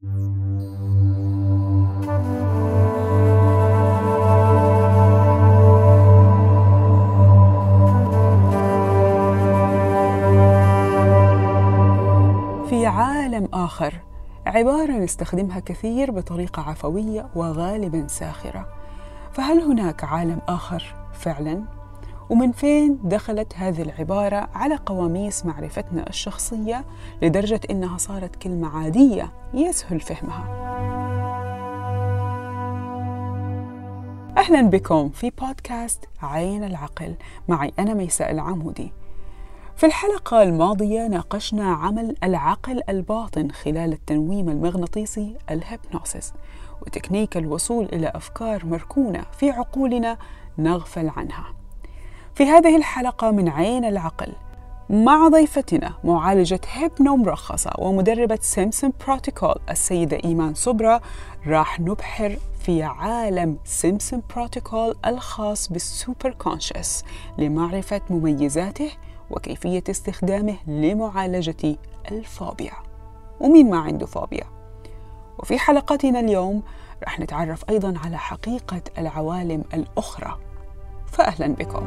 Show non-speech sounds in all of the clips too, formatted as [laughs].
في عالم آخر عبارة نستخدمها كثير بطريقة عفوية وغالبا ساخرة فهل هناك عالم آخر فعلا؟ ومن فين دخلت هذه العبارة على قواميس معرفتنا الشخصية لدرجة إنها صارت كلمة عادية يسهل فهمها أهلا بكم في بودكاست عين العقل معي أنا ميساء العمودي في الحلقة الماضية ناقشنا عمل العقل الباطن خلال التنويم المغناطيسي الهيبنوسيس وتكنيك الوصول إلى أفكار مركونة في عقولنا نغفل عنها. في هذه الحلقة من عين العقل مع ضيفتنا معالجة hypno مرخصة ومدربة Simpson Protocol السيدة إيمان صبرا راح نبحر في عالم Simpson Protocol الخاص بال superconscious لمعرفة مميزاته وكيفية استخدامه لمعالجة الفوبيا. ومين ما عنده فوبيا. وفي حلقتنا اليوم رح نتعرف أيضا على حقيقة العوالم الأخرى. فأهلا بكم.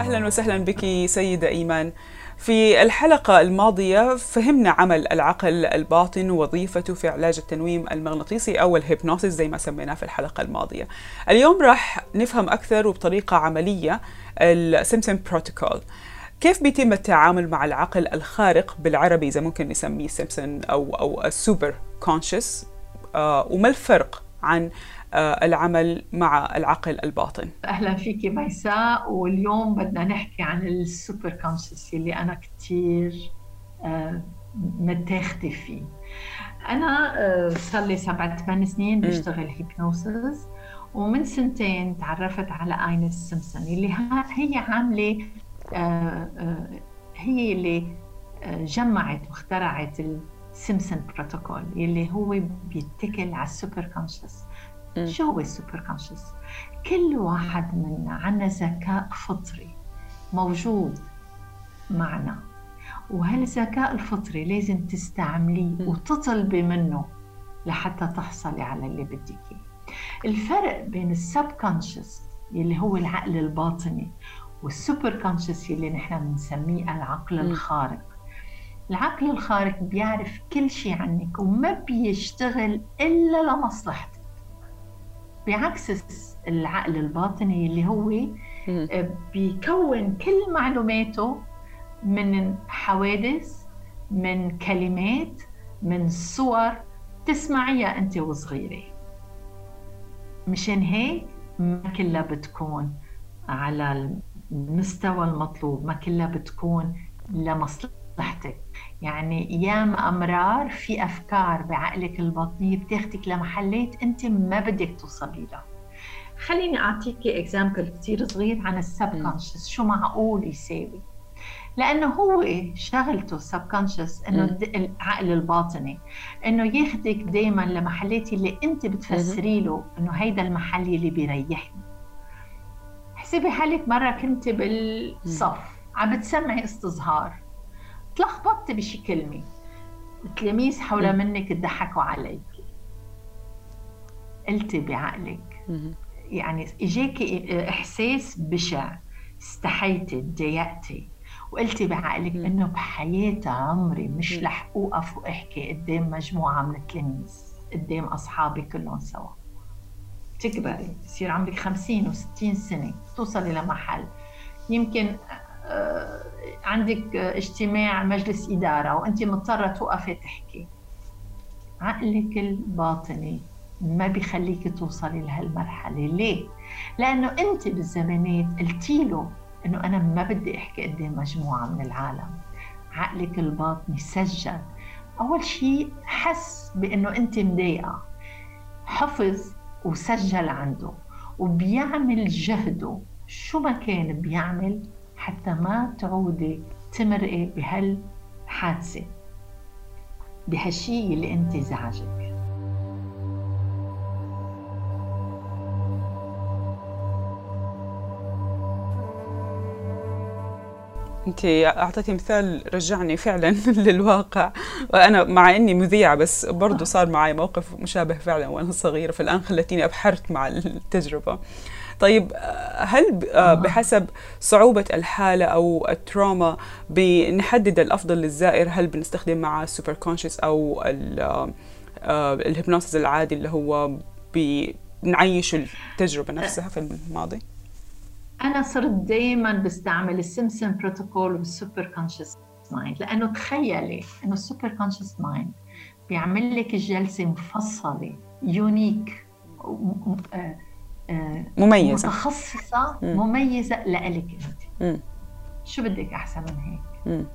أهلا وسهلا بك سيدة إيمان. في الحلقة الماضية فهمنا عمل العقل الباطن ووظيفته في علاج التنويم المغناطيسي أو الهيبنوسيس زي ما سميناه في الحلقة الماضية. اليوم راح نفهم أكثر وبطريقة عملية ال Simpson Protocol. كيف بيتم التعامل مع العقل الخارق بالعربي إذا ممكن نسميه سيمسون أو أو ال superconscious؟ آه وما الفرق عن العمل مع العقل الباطن. أهلا فيك ميساء. واليوم بدنا نحكي عن ال superconscious اللي أنا كثير آه، متاخدة فيه. أنا آه، صار لي سبع ثمان سنين بشتغل hypnosis ومن سنتين تعرفت على Ines Simpson اللي هي عاملة هي اللي جمعت واخترعت ال Simpson Protocol اللي هو بيتكل على ال superconscious. شو هو ال superconscious؟ كل واحد منا عنا ذكاء فطري موجود معنا وهالذكاء الفطري لازم تستعمليه وتطلبي منه لحتى تحصلي على اللي بدك إياه. الفرق بين السب كونشس اللي هو العقل الباطني والسوبر كونشس اللي نحن بنسميه العقل الخارق. العقل الخارق بيعرف كل شيء عنك وما بيشتغل إلا لمصلحتك. بعكس العقل الباطني اللي هو آه، بيكون كل معلوماته من حوادث من كلمات من صور تسمعيها أنت وصغيرة. مشان هيك ما كلها بتكون على المستوى المطلوب ما كلها بتكون لمصلحتك. يعني ياما أمرار في أفكار بعقلك الباطنيه بتاخدك لمحلات أنت ما بدك توصلي لها. خليني اعطيكي example كثير صغير عن ال subconscious شو معقول يساوي؟ لأنه هو شغلته ال subconscious إنه العقل الباطني إنه ياخدك دائما لمحلات اللي أنت بتفسري له إنه هيدا المحل اللي بيريحني. حسبي حالك مرة كنت بالصف عم بتسمعي استظهار تلخبطت بشي كلمة التلاميذ حول منك تضحكوا عليك. قلتي بعقلك. يعني إجاكي إحساس بشع. استحيتي تضايقتي وقلتي بعقلك إنه بحياتي عمري مش رح أوقف وأحكي قدام مجموعة من التلاميذ قدام أصحابي كلهم سوا. تكبري. يصير عمرك 50 و60 سنة. توصلي لمحل يمكن عندك اجتماع مجلس إدارة وأنت مضطرة توقفي تحكي. عقلك الباطني ما بيخليك توصلي لهالمرحلة. ليه؟ لأنه أنت بالزمانات قلتي له أنه أنا ما بدي أحكي قدام مجموعة من العالم. عقلك الباطني سجل. أول شيء حس بأنه أنت مضايقة. حفظ وسجل عنده وبيعمل جهده. شو ما كان بيعمل حتى ما تعودي تمرقي بهالحادثة بهالشيء اللي أنت زعجك. أنت أعطيتي مثال رجعني فعلا [laughs] للواقع وأنا مع إني مذيعة بس برضه صار معي موقف مشابه فعلا وأنا صغيرة فالآن خلتيني أبحرت مع التجربة. طيب هل بحسب صعوبة الحالة أو ال trauma بنحدد الأفضل للزائر هل بنستخدم معه ال superconscious أو ال hypnosis العادي اللي هو بنعيش التجربة نفسها في الماضي؟ أنا صرت دائما بستعمل ال Simpson Protocol وال superconscious mind لأنه تخيلي إنه ال superconscious mind بيعمل لك الجلسه مفصلة unique مميزة. متخصصة مميزة لإلك أنت. شو بدك أحسن من هيك؟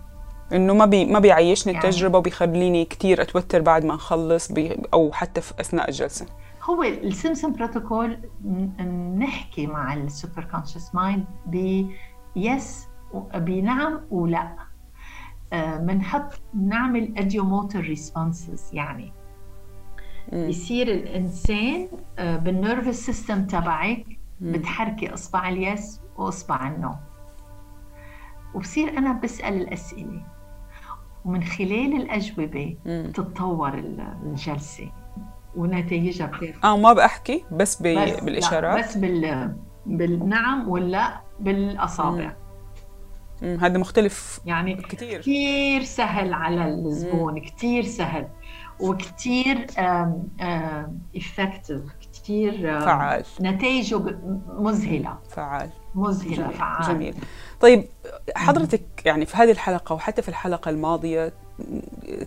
إنه ما بي ما بيعيشني يعني التجربة وبيخليني كثير أتوتر بعد ما نخلص أو حتى في أثناء الجلسة. هو ال Simpson Protocol نحكي مع ال superconscious mind ب yes بنعم ولا بنحط نعمل ideomotor responses يعني بيصير الإنسان بال nervous system تبعك بتحركي إصبع ال yes وإصبع ال no وبصير أنا بسأل الأسئلة. ومن خلال الأجوبة بتتطور الجلسة. ونتائجها بترفع آه ما بحكي بس, بي بس بالإشارات. بس بال بالنعم ولا بالأصابع. هذا مختلف يعني كثير كثير سهل على الزبون كثير سهل. وكثير effective كثير فعال نتائجه مذهلة فعال مذهلة جميل. فعال جميل طيب حضرتك يعني في هذه الحلقة وحتى في الحلقة الماضية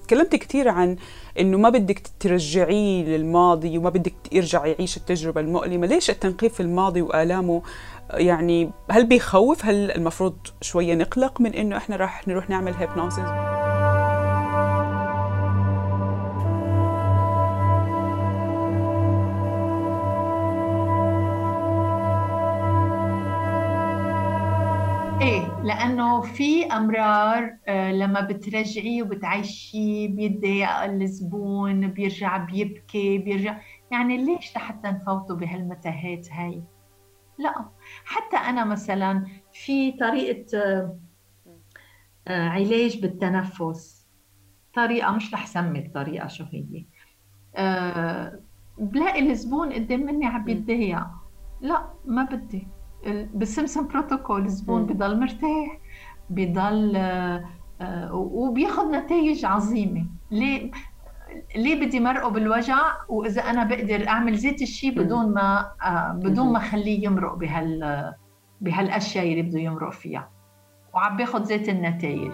تكلمت كثير عن إنه ما بدك ترجعيه للماضي وما بدك يرجع يعيش التجربة المؤلمة، ليش التنقيب في الماضي وآلامه يعني هل بيخوف؟ هل المفروض شوية نقلق من إنه إحنا راح نروح نعمل hypnosis؟ في أمرار لما بترجعيه وبتعيشيه بيتضايق الزبون بيرجع بيبكي بيرجع يعني ليش لحتى نفوته بهالمتاهات هاي؟ لا حتى أنا مثلا في طريقة علاج بالتنفس طريقة مش رح سمي الطريقة شو هي بلاقي الزبون قدام مني عم بيتضايق. لا ما بدي. بالسمسم بروتوكول الزبون بضل مرتاح. بضل وبياخذ نتائج عظيمة. ليه؟ ليه بدي مرقه بالوجع؟ وإذا أنا بقدر أعمل زيت الشيء بدون ما بدون ما أخليه يمرق بهال بهالأشياء اللي بده يمرق فيها. وعم باخذ زيت النتائج.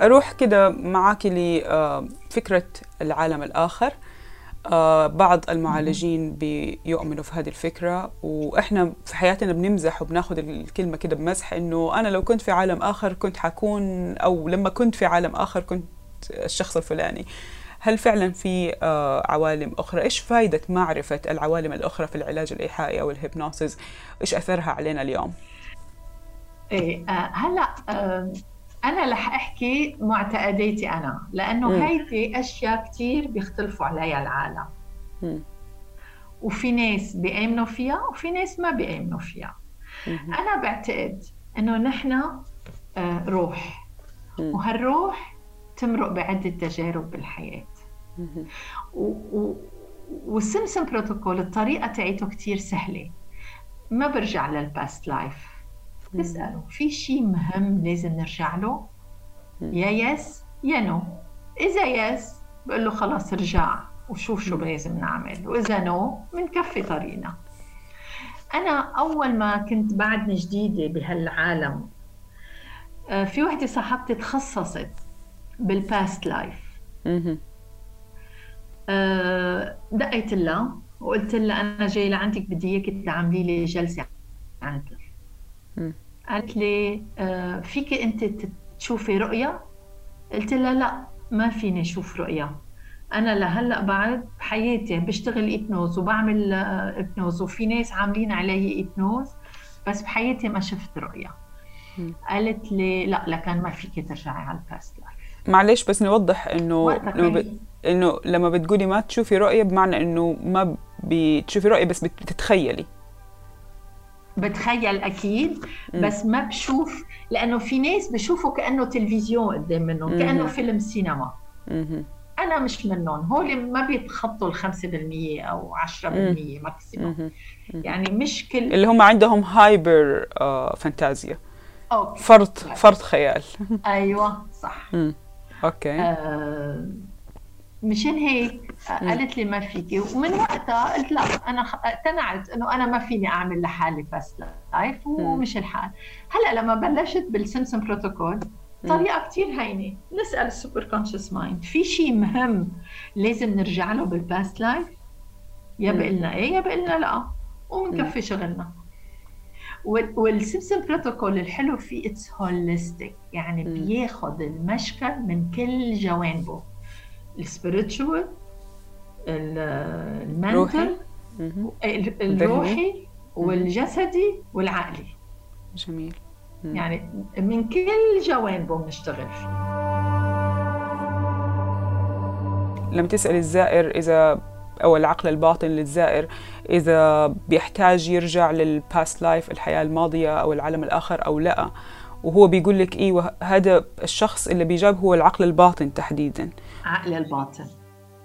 أروح كده معك لفكرة العالم الآخر. بعض المعالجين بيؤمنوا في هذه الفكرة وإحنا في حياتنا بنمزح وبناخذ الكلمة كده بمزح إنه أنا لو كنت في عالم آخر كنت حكون أو لما كنت في عالم آخر كنت الشخص الفلاني. هل فعلا في عوالم أخرى؟ إيش فائده معرفة العوالم الأخرى في العلاج الإيحائي أو الهيبنوسيس؟ إيش أثرها علينا اليوم؟ إيه هلأ أنا رح أحكي معتقداتي أنا لأنه هيدي أشياء كثير بيختلفوا عليها العالم. م. وفي ناس بيآمنوا فيها وفي ناس ما بيآمنوا فيها. م. أنا بعتقد إنه نحن روح. م. وهالروح تمرق بعدة تجارب بالحياة. والسمسم بروتوكول الطريقة تاعته كثير سهلة. ما برجع لل past life بسأله في شيء مهم لازم نرجع له؟ يا yes يا no. إذا yes بقول له خلاص رجع وشوف شو لازم نعمل وإذا no بنكفي طريقنا. أنا أول ما كنت بعدني جديدة بهالعالم في وحدة صاحبتي تخصصت بال past life دقيت لها وقلت لها أنا جاي لعندك بدي إياك تعملي لي جلسة عندك قالت لي آه فيك أنت تشوفي رؤية؟ قلت لها لا ما فيني أشوف رؤية. أنا لهلأ بعد بحياتي بشتغل hypnose وبعمل hypnose وفي ناس عاملين علي hypnose بس بحياتي ما شفت رؤية. قالت لي لا لكن ما فيك ترجعي على ال past life معلش بس نوضح إنه ب... إنه لما بتقولي ما تشوفي رؤية بمعنى إنه ما بتشوفي رؤية بس بتتخيلي. بتخيل أكيد بس ما بشوف لأنه في ناس بشوفوا كأنه تلفزيون قدام منهم كأنه فيلم سينما. أنا مش منهم هول ما بيتخطوا ال 5% أو 10% maximum يعني مش كل اللي هم عندهم hyper آه فانتازيا okay. فرط فرط خيال. أيوه صح. okay. آه مشان هيك قالت لي ما فيكي. ومن وقتها قلت لا أنا اقتنعت إنه أنا ما فيني أعمل لحالي past life ومش الحال. هلأ لما بلشت بال Simpson Protocol طريقة كثير هينة. نسأل ال superconscious mind في شيء مهم لازم نرجع له بال past life يا بقلنا إيه يا بقلنا لا. ومنكفي شغلنا وال Simpson Protocol الحلو فيه it's holistic يعني بياخذ المشكل من كل جوانبه. ال spiritual ال mental الروحي. والجسدي والعقلي. جميل. يعني من كل جوانبه بنشتغل لما تسأل الزائر إذا أو العقل الباطن للزائر إذا بيحتاج يرجع للباست لايف الحياة الماضية أو العالم الآخر أو لا. وهو بيقول لك إيه هذا الشخص اللي بيجاب هو العقل الباطن تحديدا. عقل الباطن.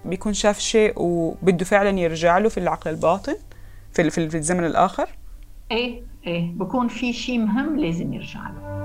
بيكون شاف شيء وبده فعلا يرجع له في العقل الباطن في في الزمن الآخر؟ إيه إيه بكون في شيء مهم لازم يرجع له.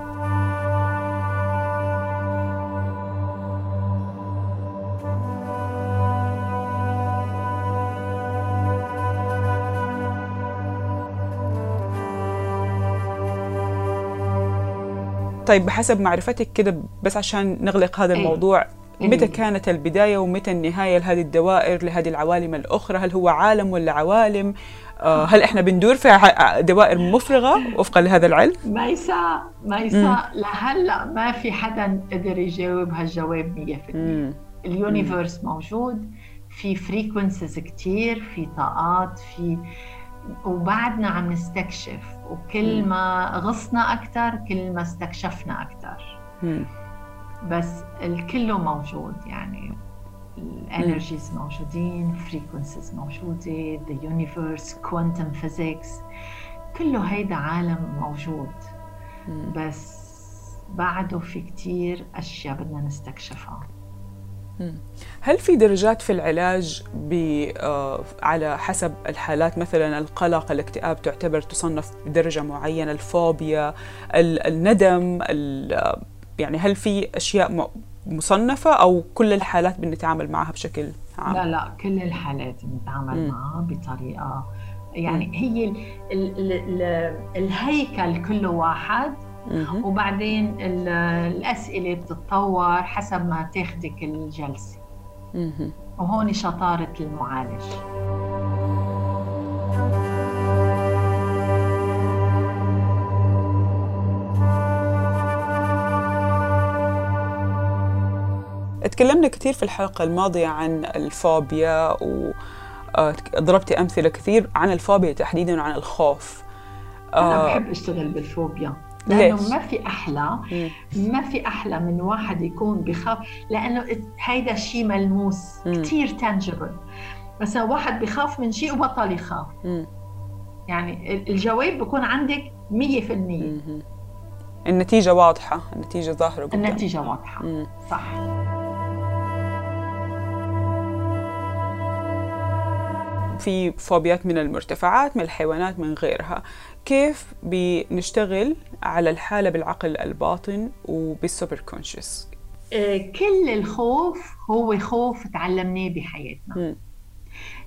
طيب بحسب معرفتك كده بس عشان نغلق هذا الموضوع إيه؟ متى كانت البداية ومتى النهاية لهذه الدوائر لهذه العوالم الأخرى؟ هل هو عالم ولا عوالم؟ آه هل إحنا بندور في دوائر مفرغة وفقا لهذا العلم؟ ميسا ميسا لهلأ ما في حدا قدر يجاوب هالجواب 100% ال universe موجود في frequencies كتير في طاقات في وبعدنا عم نستكشف. وكل ما غصنا أكثر كل ما استكشفنا أكثر بس الكله موجود يعني ال energies موجودين frequencies موجودة the universe quantum physics كله هيدا عالم موجود. بس بعده في كتير أشياء بدنا نستكشفها. هل في درجات في العلاج آه على حسب الحالات؟ مثلا القلق الاكتئاب تعتبر تصنف بدرجة معينة الفوبيا الندم يعني هل في أشياء مصنفة أو كل الحالات بنتعامل معها بشكل عام؟ لا لا كل الحالات بنتعامل معها بطريقة يعني هي ال ال ال الهيكل كله واحد وبعدين الأسئلة بتتطور حسب ما تاخدك الجلسة. وهون شطارة المعالج. تكلمنا كثير في الحلقة الماضية عن الفوبيا وضربتي أمثلة كثير عن الفوبيا تحديدا وعن الخوف. أنا بحب أشتغل بالفوبيا. لأنه ما في أحلى. ما في أحلى من واحد يكون بخاف لأنه هيدا شيء ملموس كثير تانجبل مثلا واحد بخاف من شيء وبطل يخاف. يعني الجواب بكون عندك 100% النتيجة واضحة النتيجة ظاهرة قدام. النتيجة واضحة. صح. في فوبيات من المرتفعات من الحيوانات من غيرها. كيف بنشتغل على الحالة بالعقل الباطن وبالسوبر كونشس آه، كل الخوف هو خوف تعلمناه بحياتنا.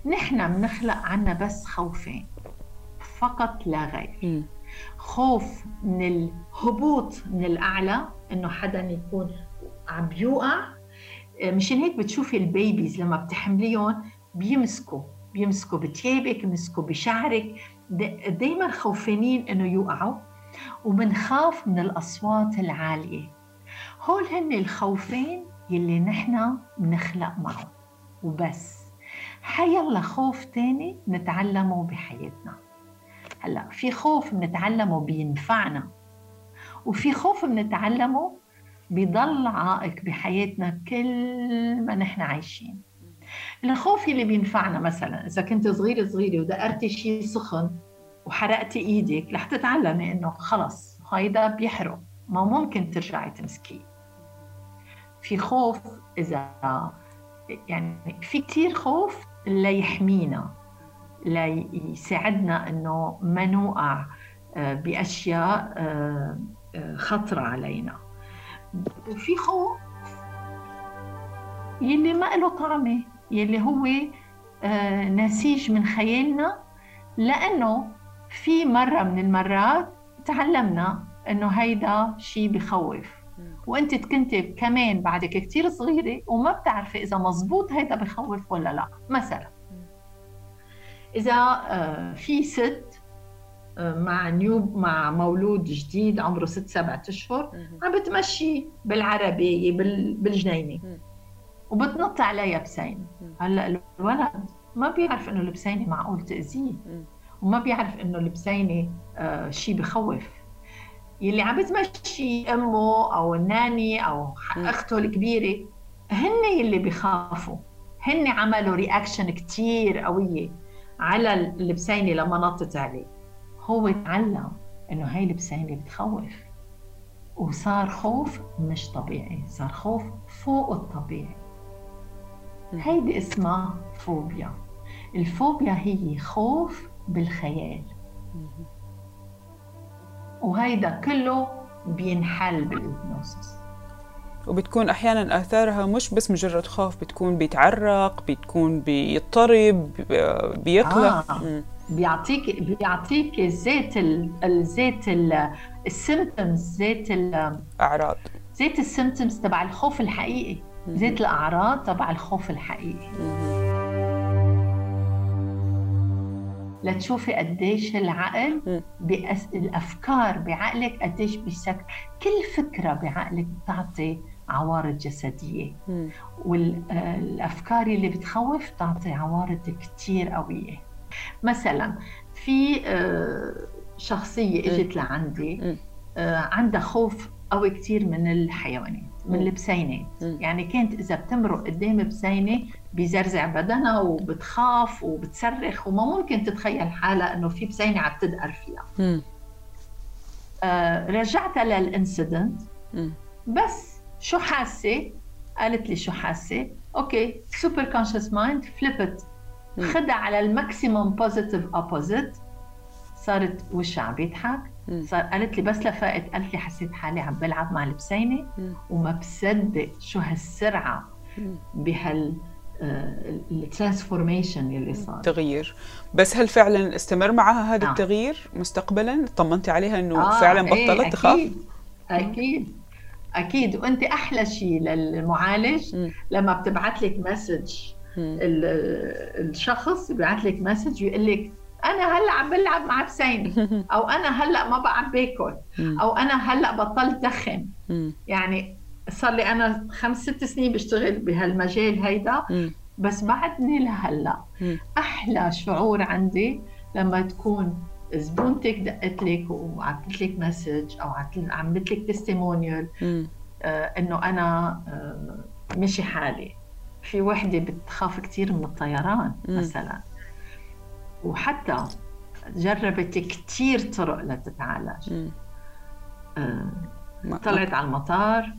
نحن بنخلق عنا بس خوفين فقط لا غير. م. خوف من الهبوط من الأعلى إنه حدا يكون عم بيوقع آه، مشان هيك بتشوفي البيبيز لما بتحمليهم بيمسكوا بيمسكوا بتيابك بيمسكوا بشعرك. دايما خوفانين إنه يوقعوا وبنخاف من الأصوات العالية. هول هن الخوفين يلي نحن بنخلق معهم. وبس. حيلا خوف تاني نتعلمه بحياتنا. هلأ في خوف بنتعلمه بينفعنا وفي خوف بنتعلمه بيضل عائق بحياتنا كل ما نحن عايشين. الخوف اللي بينفعنا مثلا إذا كنت صغيره صغيرة ودقرتي شيء سخن وحرقتي إيدك رح تتعلمي إنه خلص هيدا بيحرق ما ممكن ترجعي تمسكيه. في خوف إذا يعني في كثير خوف ليحمينا ليساعدنا إنه ما نوقع آه، بأشياء آه، آه، خطرة علينا. وفي خوف يلي ما له طعمة. يلي هو نسيج من خيالنا لأنه في مرة من المرات تعلمنا إنه هيدا شيء بخوف. وأنت كنت كمان بعدك كثير صغيرة وما بتعرفي إذا مزبوط هيدا بخوف ولا لا مثلا. إذا آه، في ست آه، مع نيوب مع مولود جديد عمره ست سبعة أشهر عم بتمشي بالعربية بالجنينة. وبتنط عليها بسينة. هلأ الولد ما بيعرف إنه البسينة معقول تأذيه. وما بيعرف إنه البسينة آه شيء بخوف. يلي عم بتمشي أمه أو الناني أو أخته الكبيرة هن يلي بخافوا. هن عملوا رياكشن كثير قوية على البسينة لما نطت عليه. هو تعلم إنه هاي البسينة بتخوف. وصار خوف مش طبيعي صار خوف فوق الطبيعي. هيدي اسمها فوبيا. الفوبيا هي خوف بالخيال. وهيدا كله بينحل بال hypnosis. وبتكون أحيانا آثارها مش بس مجرد خوف بتكون بيتعرق بتكون بيضطرب بيقلق آه. بيعطيك بيعطيك زيت الزيت ال symptoms زيت الاعراض زيت ال symptoms تبع الخوف الحقيقي. زيت الأعراض تبع الخوف الحقيقي. لتشوفي قديش العقل بأس... الأفكار بعقلك قديش بيسك كل فكرة بعقلك بتعطي عوارض جسدية. والافكار اللي بتخوف بتعطي عوارض كثير قوية. مثلا في آه، شخصية إجت لعندي آه، عندها خوف قوي كثير من الحيوانات. من البسينات يعني كانت إذا بتمرق قدام بسينة بيزرزع بدنها وبتخاف وبتصرخ وما ممكن تتخيل حالها إنه في بسينة عم تدقر فيها. آه رجعتها لل incident. بس شو حاسة؟ قالت لي شو حاسة؟ okay superconscious mind flip it خدها على ال maximum positive opposite صارت وشها عم بيضحك. صار قالت لي بس لفقت قالت لي حسيت حالي عم بلعب مع البسينه وما بصدق شو هالسرعة بهال ال transformation آه، اللي صار. تغيير. بس هل فعلا استمر معها هذا آه. التغيير مستقبلا؟ طمنتي عليها إنه آه فعلا بطلت إيه تخاف؟ أكيد. أكيد. أكيد وأنت أحلى شيء للمعالج م. لما بتبعت لك message الشخص بيبعث لك message ويقول لك أنا هلأ عم بلعب مع بسيني [laughs] أو أنا هلأ ما بقى عم باكل أو أنا هلأ بطلت دخن يعني صار لي أنا خمس ست سنين بشتغل بهالمجال هيدا. بس بعدني لهلأ. أحلى شعور عندي لما تكون زبونتك دقت لك وعملت لك message أو عملت لك testimonial آه إنه أنا آه مشي حالي. في وحدة بتخاف كثير من الطيران مثلا. وحتى جربت كثير طرق لتتعالج. آه طلعت على المطار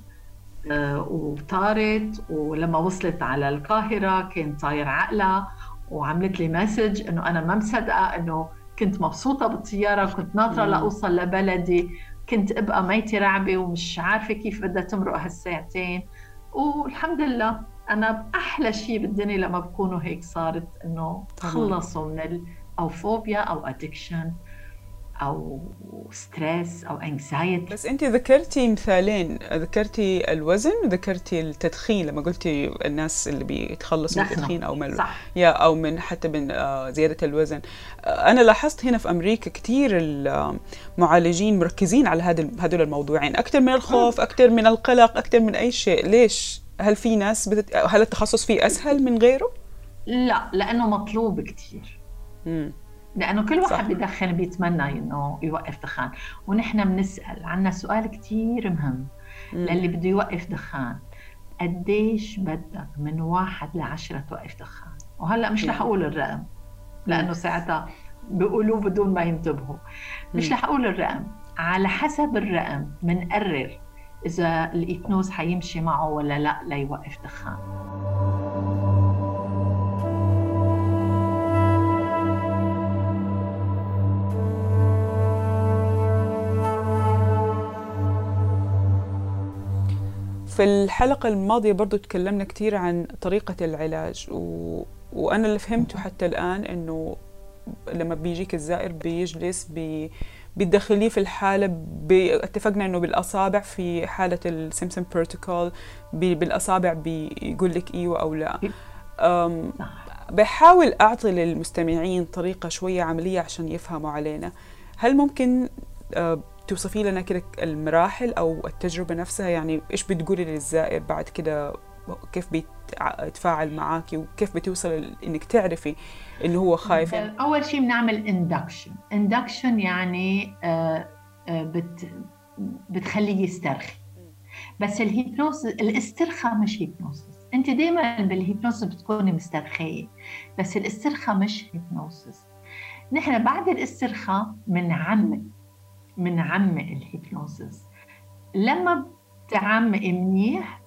آه وطارت ولما وصلت على القاهرة كان طاير عقلها وعملت لي message إنه أنا ما مصدقة إنه كنت مبسوطة بالطيارة كنت ناطرة لأوصل لبلدي كنت ابقى ميتي رعبة ومش عارفة كيف بدها تمرق هالساعتين. والحمد لله. أنا أحلى شيء بالدنيا لما بكونوا هيك صارت إنه تخلصوا من ال... أو فوبيا أو addiction أو stress أو anxiety بس انت ذكرتي مثالين ذكرتي الوزن وذكرتي التدخين لما قلتي الناس اللي بيتخلصوا من التدخين أو من صح. يا أو من حتى من آه، زيادة الوزن. أنا لاحظت هنا في أمريكا كثير المعالجين مركزين على هذا هذول الموضوعين. أكثر من الخوف أكثر من القلق أكثر من أي شيء. ليش؟ هل في ناس بتت... هل التخصص فيه أسهل من غيره؟ لا لأنه مطلوب كثير لأنه كل واحد. بدخن بيتمنى انه يوقف دخان. ونحن بنسأل عنا سؤال كثير مهم. للي بده يوقف دخان قديش بدك من واحد لعشرة توقف دخان؟ وهلأ مش رح أقول الرقم لأنه ساعتها بيقولوا بدون ما ينتبهوا. مش مم. رح أقول الرقم على حسب الرقم بنقرر إذا الايكنوز حيمشي معه ولا لا ليوقف دخان. في الحلقة الماضية برضو تكلمنا كثير عن طريقة العلاج و... وأنا اللي فهمته حتى الآن إنه لما بيجيك الزائر بيجلس بي... بتدخليه في الحالة ب... اتفقنا إنه بالأصابع في حالة ال Simpson Protocol بي... بالأصابع بيقول لك إيوه أو لا. صح. بحاول أعطي للمستمعين طريقة شوية عملية عشان يفهموا علينا هل ممكن توصفي لنا كده المراحل أو التجربة نفسها يعني إيش بتقولي للزائر بعد كده كيف بيتفاعل معاكي وكيف بتوصل إنك تعرفي إنه هو خايف. يعني أول شيء بنعمل induction induction يعني آه، آه، بت بتخليه يسترخي. بس ال hypnosis الاسترخاء مش hypnosis أنت دائما بال hypnosis بتكوني مسترخية بس الاسترخاء مش hypnosis نحن بعد الاسترخاء بنعمق بنعمق ال hypnosis لما بتعمق منيح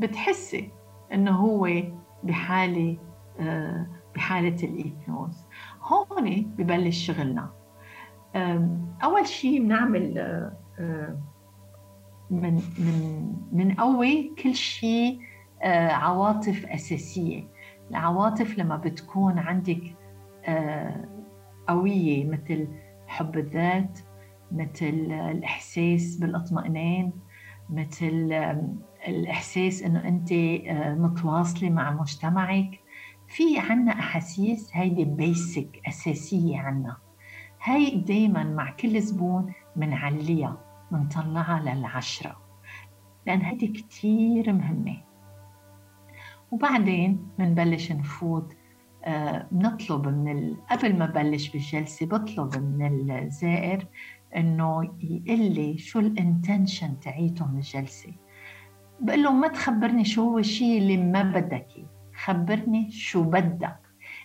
بتحسي إنه هو بحالة آه، بحالة الهيبنوز هون ببلش شغلنا. أول شيء بنعمل آه، آه، من من بنقوي كل شيء عواطف أساسية. العواطف لما بتكون عندك قوية مثل حب الذات مثل الإحساس بالإطمئنان مثل الإحساس إنه أنت آه، متواصلة مع مجتمعك. في عنا أحاسيس هيدي بيسك أساسية عنا. هاي دايما مع كل زبون بنعليها بنطلعها للعشرة لأن هيدي كتير مهمة. وبعدين بنبلش نفوت آه، بنطلب من ال... قبل ما بلش بالجلسة بطلب من الزائر إنه يقول لي شو ال intention تاعيته من الجلسة. بقول له ما تخبرني شو هو الشيء اللي ما بدك إياه، خبرني شو بدك.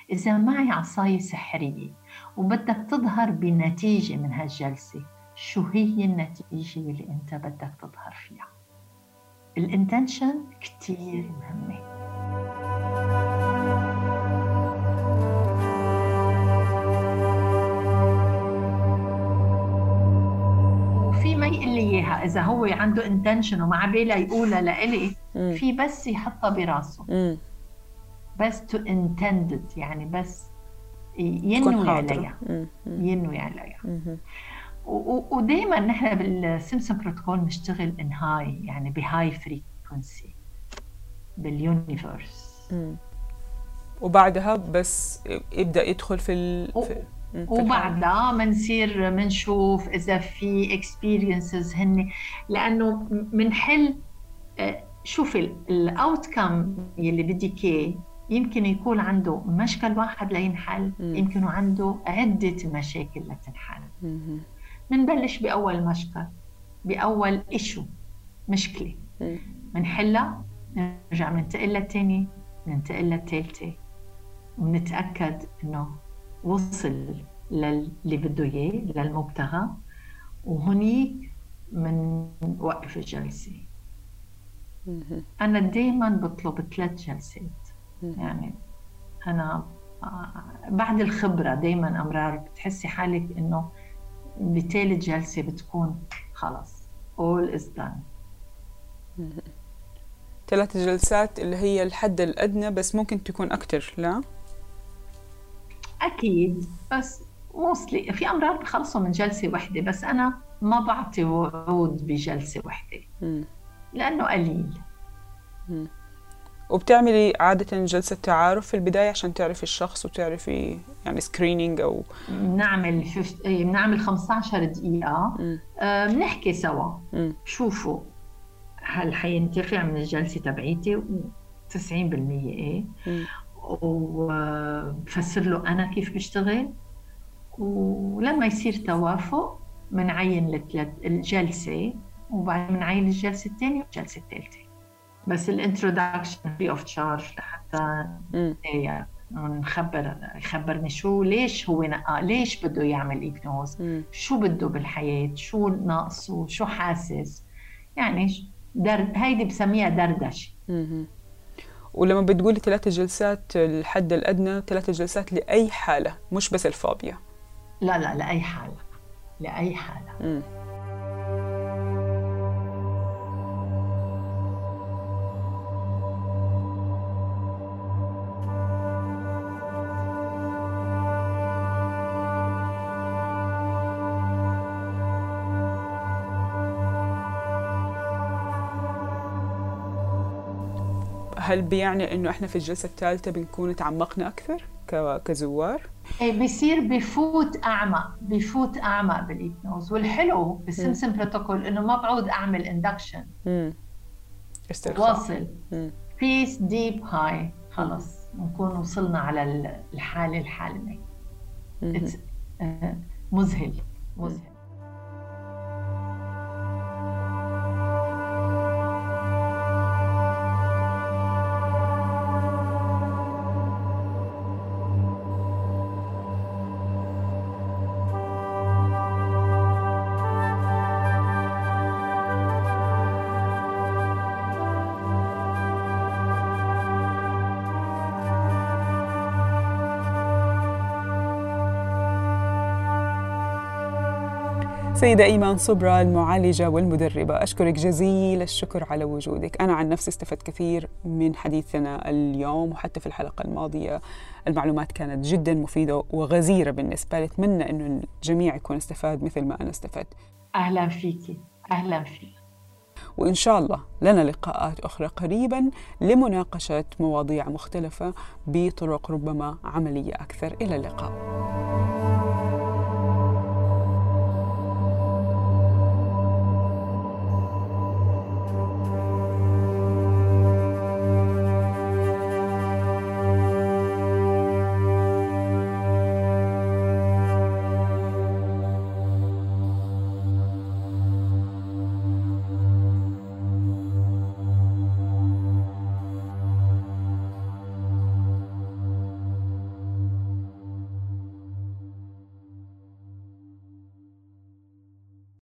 إذا معي عصاية سحرية وبدك تظهر بنتيجة من هالجلسة شو هي النتيجة اللي أنت بدك تظهر فيها؟ ال intention كتير مهمة. إذا هو عنده intention وما باله يقولها لإلي. في بس يحطها براسه مم. بس to intend it يعني بس ينوي. عليها. ينوي عليها. ودائما نحن بال Simpson Protocol نشتغل in high يعني ب high frequency بال universe مم. وبعدها بس يبدأ يدخل في ال... في... وبعدها بنصير بنشوف إذا في experiences هن لأنه بنحل شوفي ال outcome يلي بدك إياه يمكن يكون عنده مشكل واحد لينحل. يمكن عنده عدة مشاكل لتنحل. بنبلش بأول مشكل بأول issue مشكلة. بنحلها نرجع بننتقل للثاني ننتقل للثالثه ونتأكد إنه وصل للي بده إياه للمبتغى وهنيك بنوقف الجلسة. مم. أنا دائما بطلب ثلاث جلسات. يعني أنا بعد الخبرة دائما أمرار بتحسي حالك إنه بثالث جلسة بتكون خلص all is done. ثلاث جلسات اللي هي الحد الأدنى بس ممكن تكون أكثر لا؟ أكيد بس موستلي في أمراض بخلصوا من جلسة واحدة بس أنا ما بعطي وعود بجلسة واحدة. لأنه قليل. وبتعملي عادة جلسة تعارف في البداية عشان تعرفي الشخص وتعرفي يعني سكرينينج أو بنعمل إيه، بنعمل 15 دقيقة. مم. آه، بنحكي سوا. شوفوا هل حينتفع من الجلسة تبعيتي؟ 90% إيه. وبفسر له أنا كيف بشتغل. ولما يصير توافق بنعين الجلسة وبعدين بنعين الجلسه الثانية والجلسة الثالثة. بس ال introduction free of charge لحتى نخبر يخبرني شو ليش هو نقى ليش بده يعمل hypnose شو بده بالحياة؟ شو ناقصه؟ شو حاسس؟ يعني درد هيدي بسميها دردشة. ولما بتقولي ثلاثة جلسات الحد الأدنى ثلاثة جلسات لأي حالة؟ مش بس الفوبيا. لا لا لأي حالة. لأي حالة. م. هل بيعني إنه إحنا في الجلسة الثالثة بنكون تعمقنا أكثر كزوار؟ إيه بيصير بفوت اعمق بفوت اعمق بال hypnose والحلو بال Simpson protocol إنه ما بعود أعمل induction استرخاء. واصل. بيس deep هاي خلص. بنكون وصلنا على الحالة الحالمة. مذهل. مذهل. سيدة إيمان صبرا المعالجة والمدربة. أشكرك جزيل الشكر على وجودك. أنا عن نفسي استفدت كثير من حديثنا اليوم وحتى في الحلقة الماضية المعلومات كانت جدا مفيدة وغزيرة بالنسبة لي. أتمنى أنه الجميع يكون استفاد مثل ما أنا استفدت. أهلا فيكي أهلا فيك. وإن شاء الله لنا لقاءات أخرى قريبا لمناقشة مواضيع مختلفة بطرق ربما عملية أكثر. إلى اللقاء.